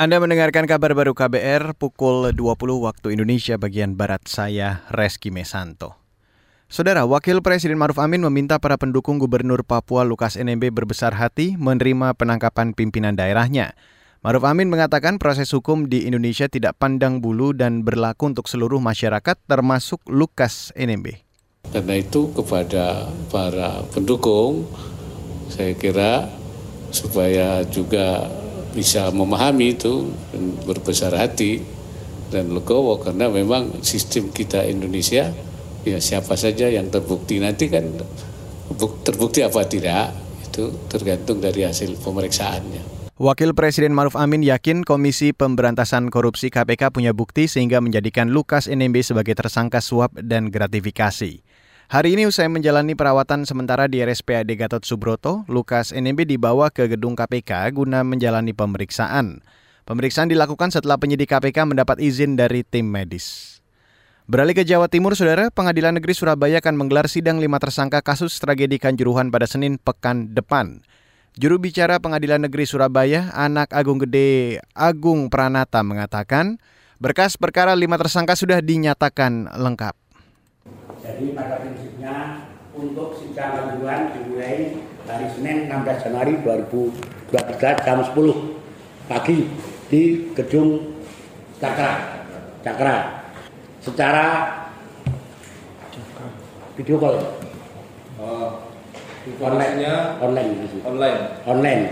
Anda mendengarkan kabar baru KBR pukul 20 waktu Indonesia bagian Barat saya, Reski Mesanto. Saudara, Wakil Presiden Maruf Amin meminta para pendukung Gubernur Papua Lukas NMB berbesar hati menerima penangkapan pimpinan daerahnya. Maruf Amin mengatakan proses hukum di Indonesia tidak pandang bulu dan berlaku untuk seluruh masyarakat termasuk Lukas NMB. Karena itu kepada para pendukung, saya kira supaya juga bisa memahami itu dan berbesar hati dan legowo karena memang sistem kita Indonesia ya siapa saja yang terbukti nanti kan terbukti apa tidak itu tergantung dari hasil pemeriksaannya. Wakil Presiden Maruf Amin yakin Komisi Pemberantasan Korupsi KPK punya bukti sehingga menjadikan Lukas NMB sebagai tersangka suap dan gratifikasi. Hari ini usai menjalani perawatan sementara di RSPAD Gatot Subroto, Lukas NMB dibawa ke gedung KPK guna menjalani pemeriksaan. Pemeriksaan dilakukan setelah penyidik KPK mendapat izin dari tim medis. Beralih ke Jawa Timur, Saudara, Pengadilan Negeri Surabaya akan menggelar sidang lima tersangka kasus tragedi Kanjuruhan pada Senin pekan depan. Juru bicara Pengadilan Negeri Surabaya, anak Agung Gede Agung Pranata mengatakan, berkas perkara lima tersangka sudah dinyatakan lengkap. Jadi pada prinsipnya untuk sidang lanjutan dimulai hari Senin 16 Januari 2023 jam 10 pagi di gedung Cakra. Cakra. Secara video call. Uh, online. Online. Online. Online.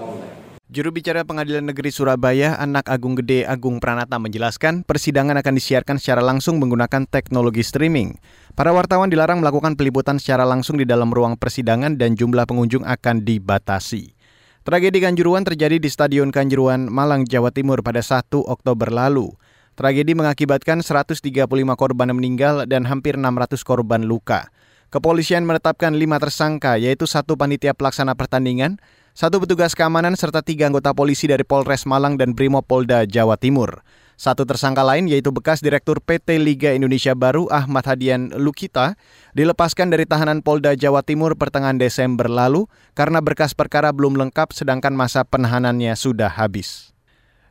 online. Juru bicara Pengadilan Negeri Surabaya, Anak Agung Gede Agung Pranata menjelaskan persidangan akan disiarkan secara langsung menggunakan teknologi streaming. Para wartawan dilarang melakukan peliputan secara langsung di dalam ruang persidangan dan jumlah pengunjung akan dibatasi. Tragedi Kanjuruan terjadi di Stadion Kanjuruan, Malang, Jawa Timur pada 1 Oktober lalu. Tragedi mengakibatkan 135 korban meninggal dan hampir 600 korban luka. Kepolisian menetapkan lima tersangka, yaitu satu panitia pelaksana pertandingan, satu petugas keamanan serta tiga anggota polisi dari Polres Malang dan Polda Jawa Timur. Satu tersangka lain yaitu bekas Direktur PT Liga Indonesia Baru Ahmad Hadian Lukita dilepaskan dari tahanan Polda Jawa Timur pertengahan Desember lalu karena berkas perkara belum lengkap sedangkan masa penahanannya sudah habis.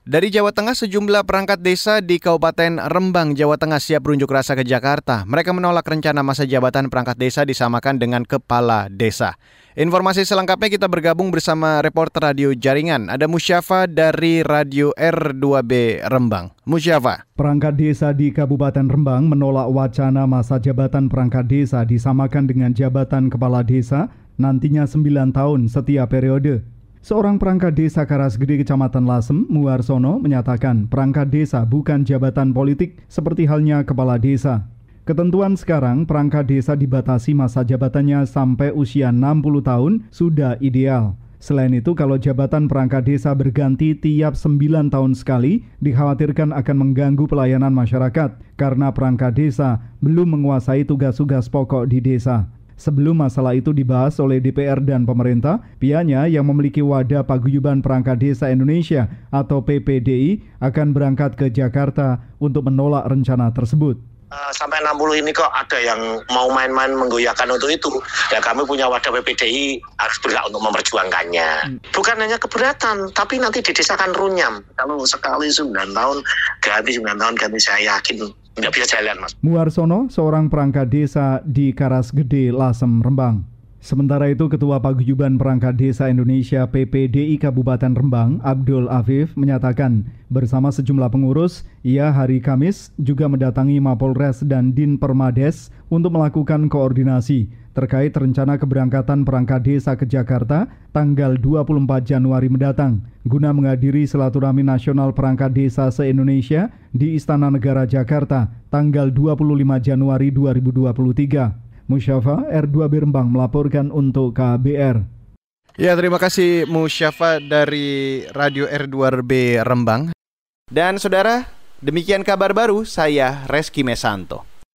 Dari Jawa Tengah, sejumlah perangkat desa di Kabupaten Rembang, Jawa Tengah siap berunjuk rasa ke Jakarta. Mereka menolak rencana masa jabatan perangkat desa disamakan dengan kepala desa. Informasi selengkapnya kita bergabung bersama reporter radio jaringan. Ada Musyafa dari Radio R2B Rembang. Musyafa. Perangkat desa di Kabupaten Rembang menolak wacana masa jabatan perangkat desa disamakan dengan jabatan kepala desa nantinya 9 tahun setiap periode. Seorang perangkat desa Karasgede Kecamatan Lasem, Muarsono, menyatakan perangkat desa bukan jabatan politik seperti halnya kepala desa. Ketentuan sekarang perangkat desa dibatasi masa jabatannya sampai usia 60 tahun sudah ideal. Selain itu, kalau jabatan perangkat desa berganti tiap 9 tahun sekali, dikhawatirkan akan mengganggu pelayanan masyarakat karena perangkat desa belum menguasai tugas-tugas pokok di desa. Sebelum masalah itu dibahas oleh DPR dan pemerintah, pihaknya yang memiliki wadah paguyuban perangkat desa Indonesia atau PPDI akan berangkat ke Jakarta untuk menolak rencana tersebut. Uh, sampai 60 ini kok ada yang mau main-main menggoyahkan untuk itu. Ya kami punya wadah PPDI harus berhak untuk memperjuangkannya. Hmm. Bukan hanya keberatan, tapi nanti di desa kan runyam. Kalau sekali 9 tahun, ganti 9 tahun ganti saya yakin nggak bisa jalan mas. Muarsono, seorang perangkat desa di Karas Gede, Lasem, Rembang. Sementara itu, Ketua Paguyuban Perangkat Desa Indonesia PPDI Kabupaten Rembang, Abdul Afif, menyatakan bersama sejumlah pengurus, ia hari Kamis juga mendatangi Mapolres dan Din Permades untuk melakukan koordinasi terkait rencana keberangkatan perangkat desa ke Jakarta tanggal 24 Januari mendatang guna menghadiri silaturahmi nasional perangkat desa se-Indonesia di Istana Negara Jakarta tanggal 25 Januari 2023. Musyafa R2 Rembang melaporkan untuk KBR. Ya, terima kasih Musyafa dari Radio R2B Rembang. Dan saudara, demikian kabar baru saya Reski Mesanto.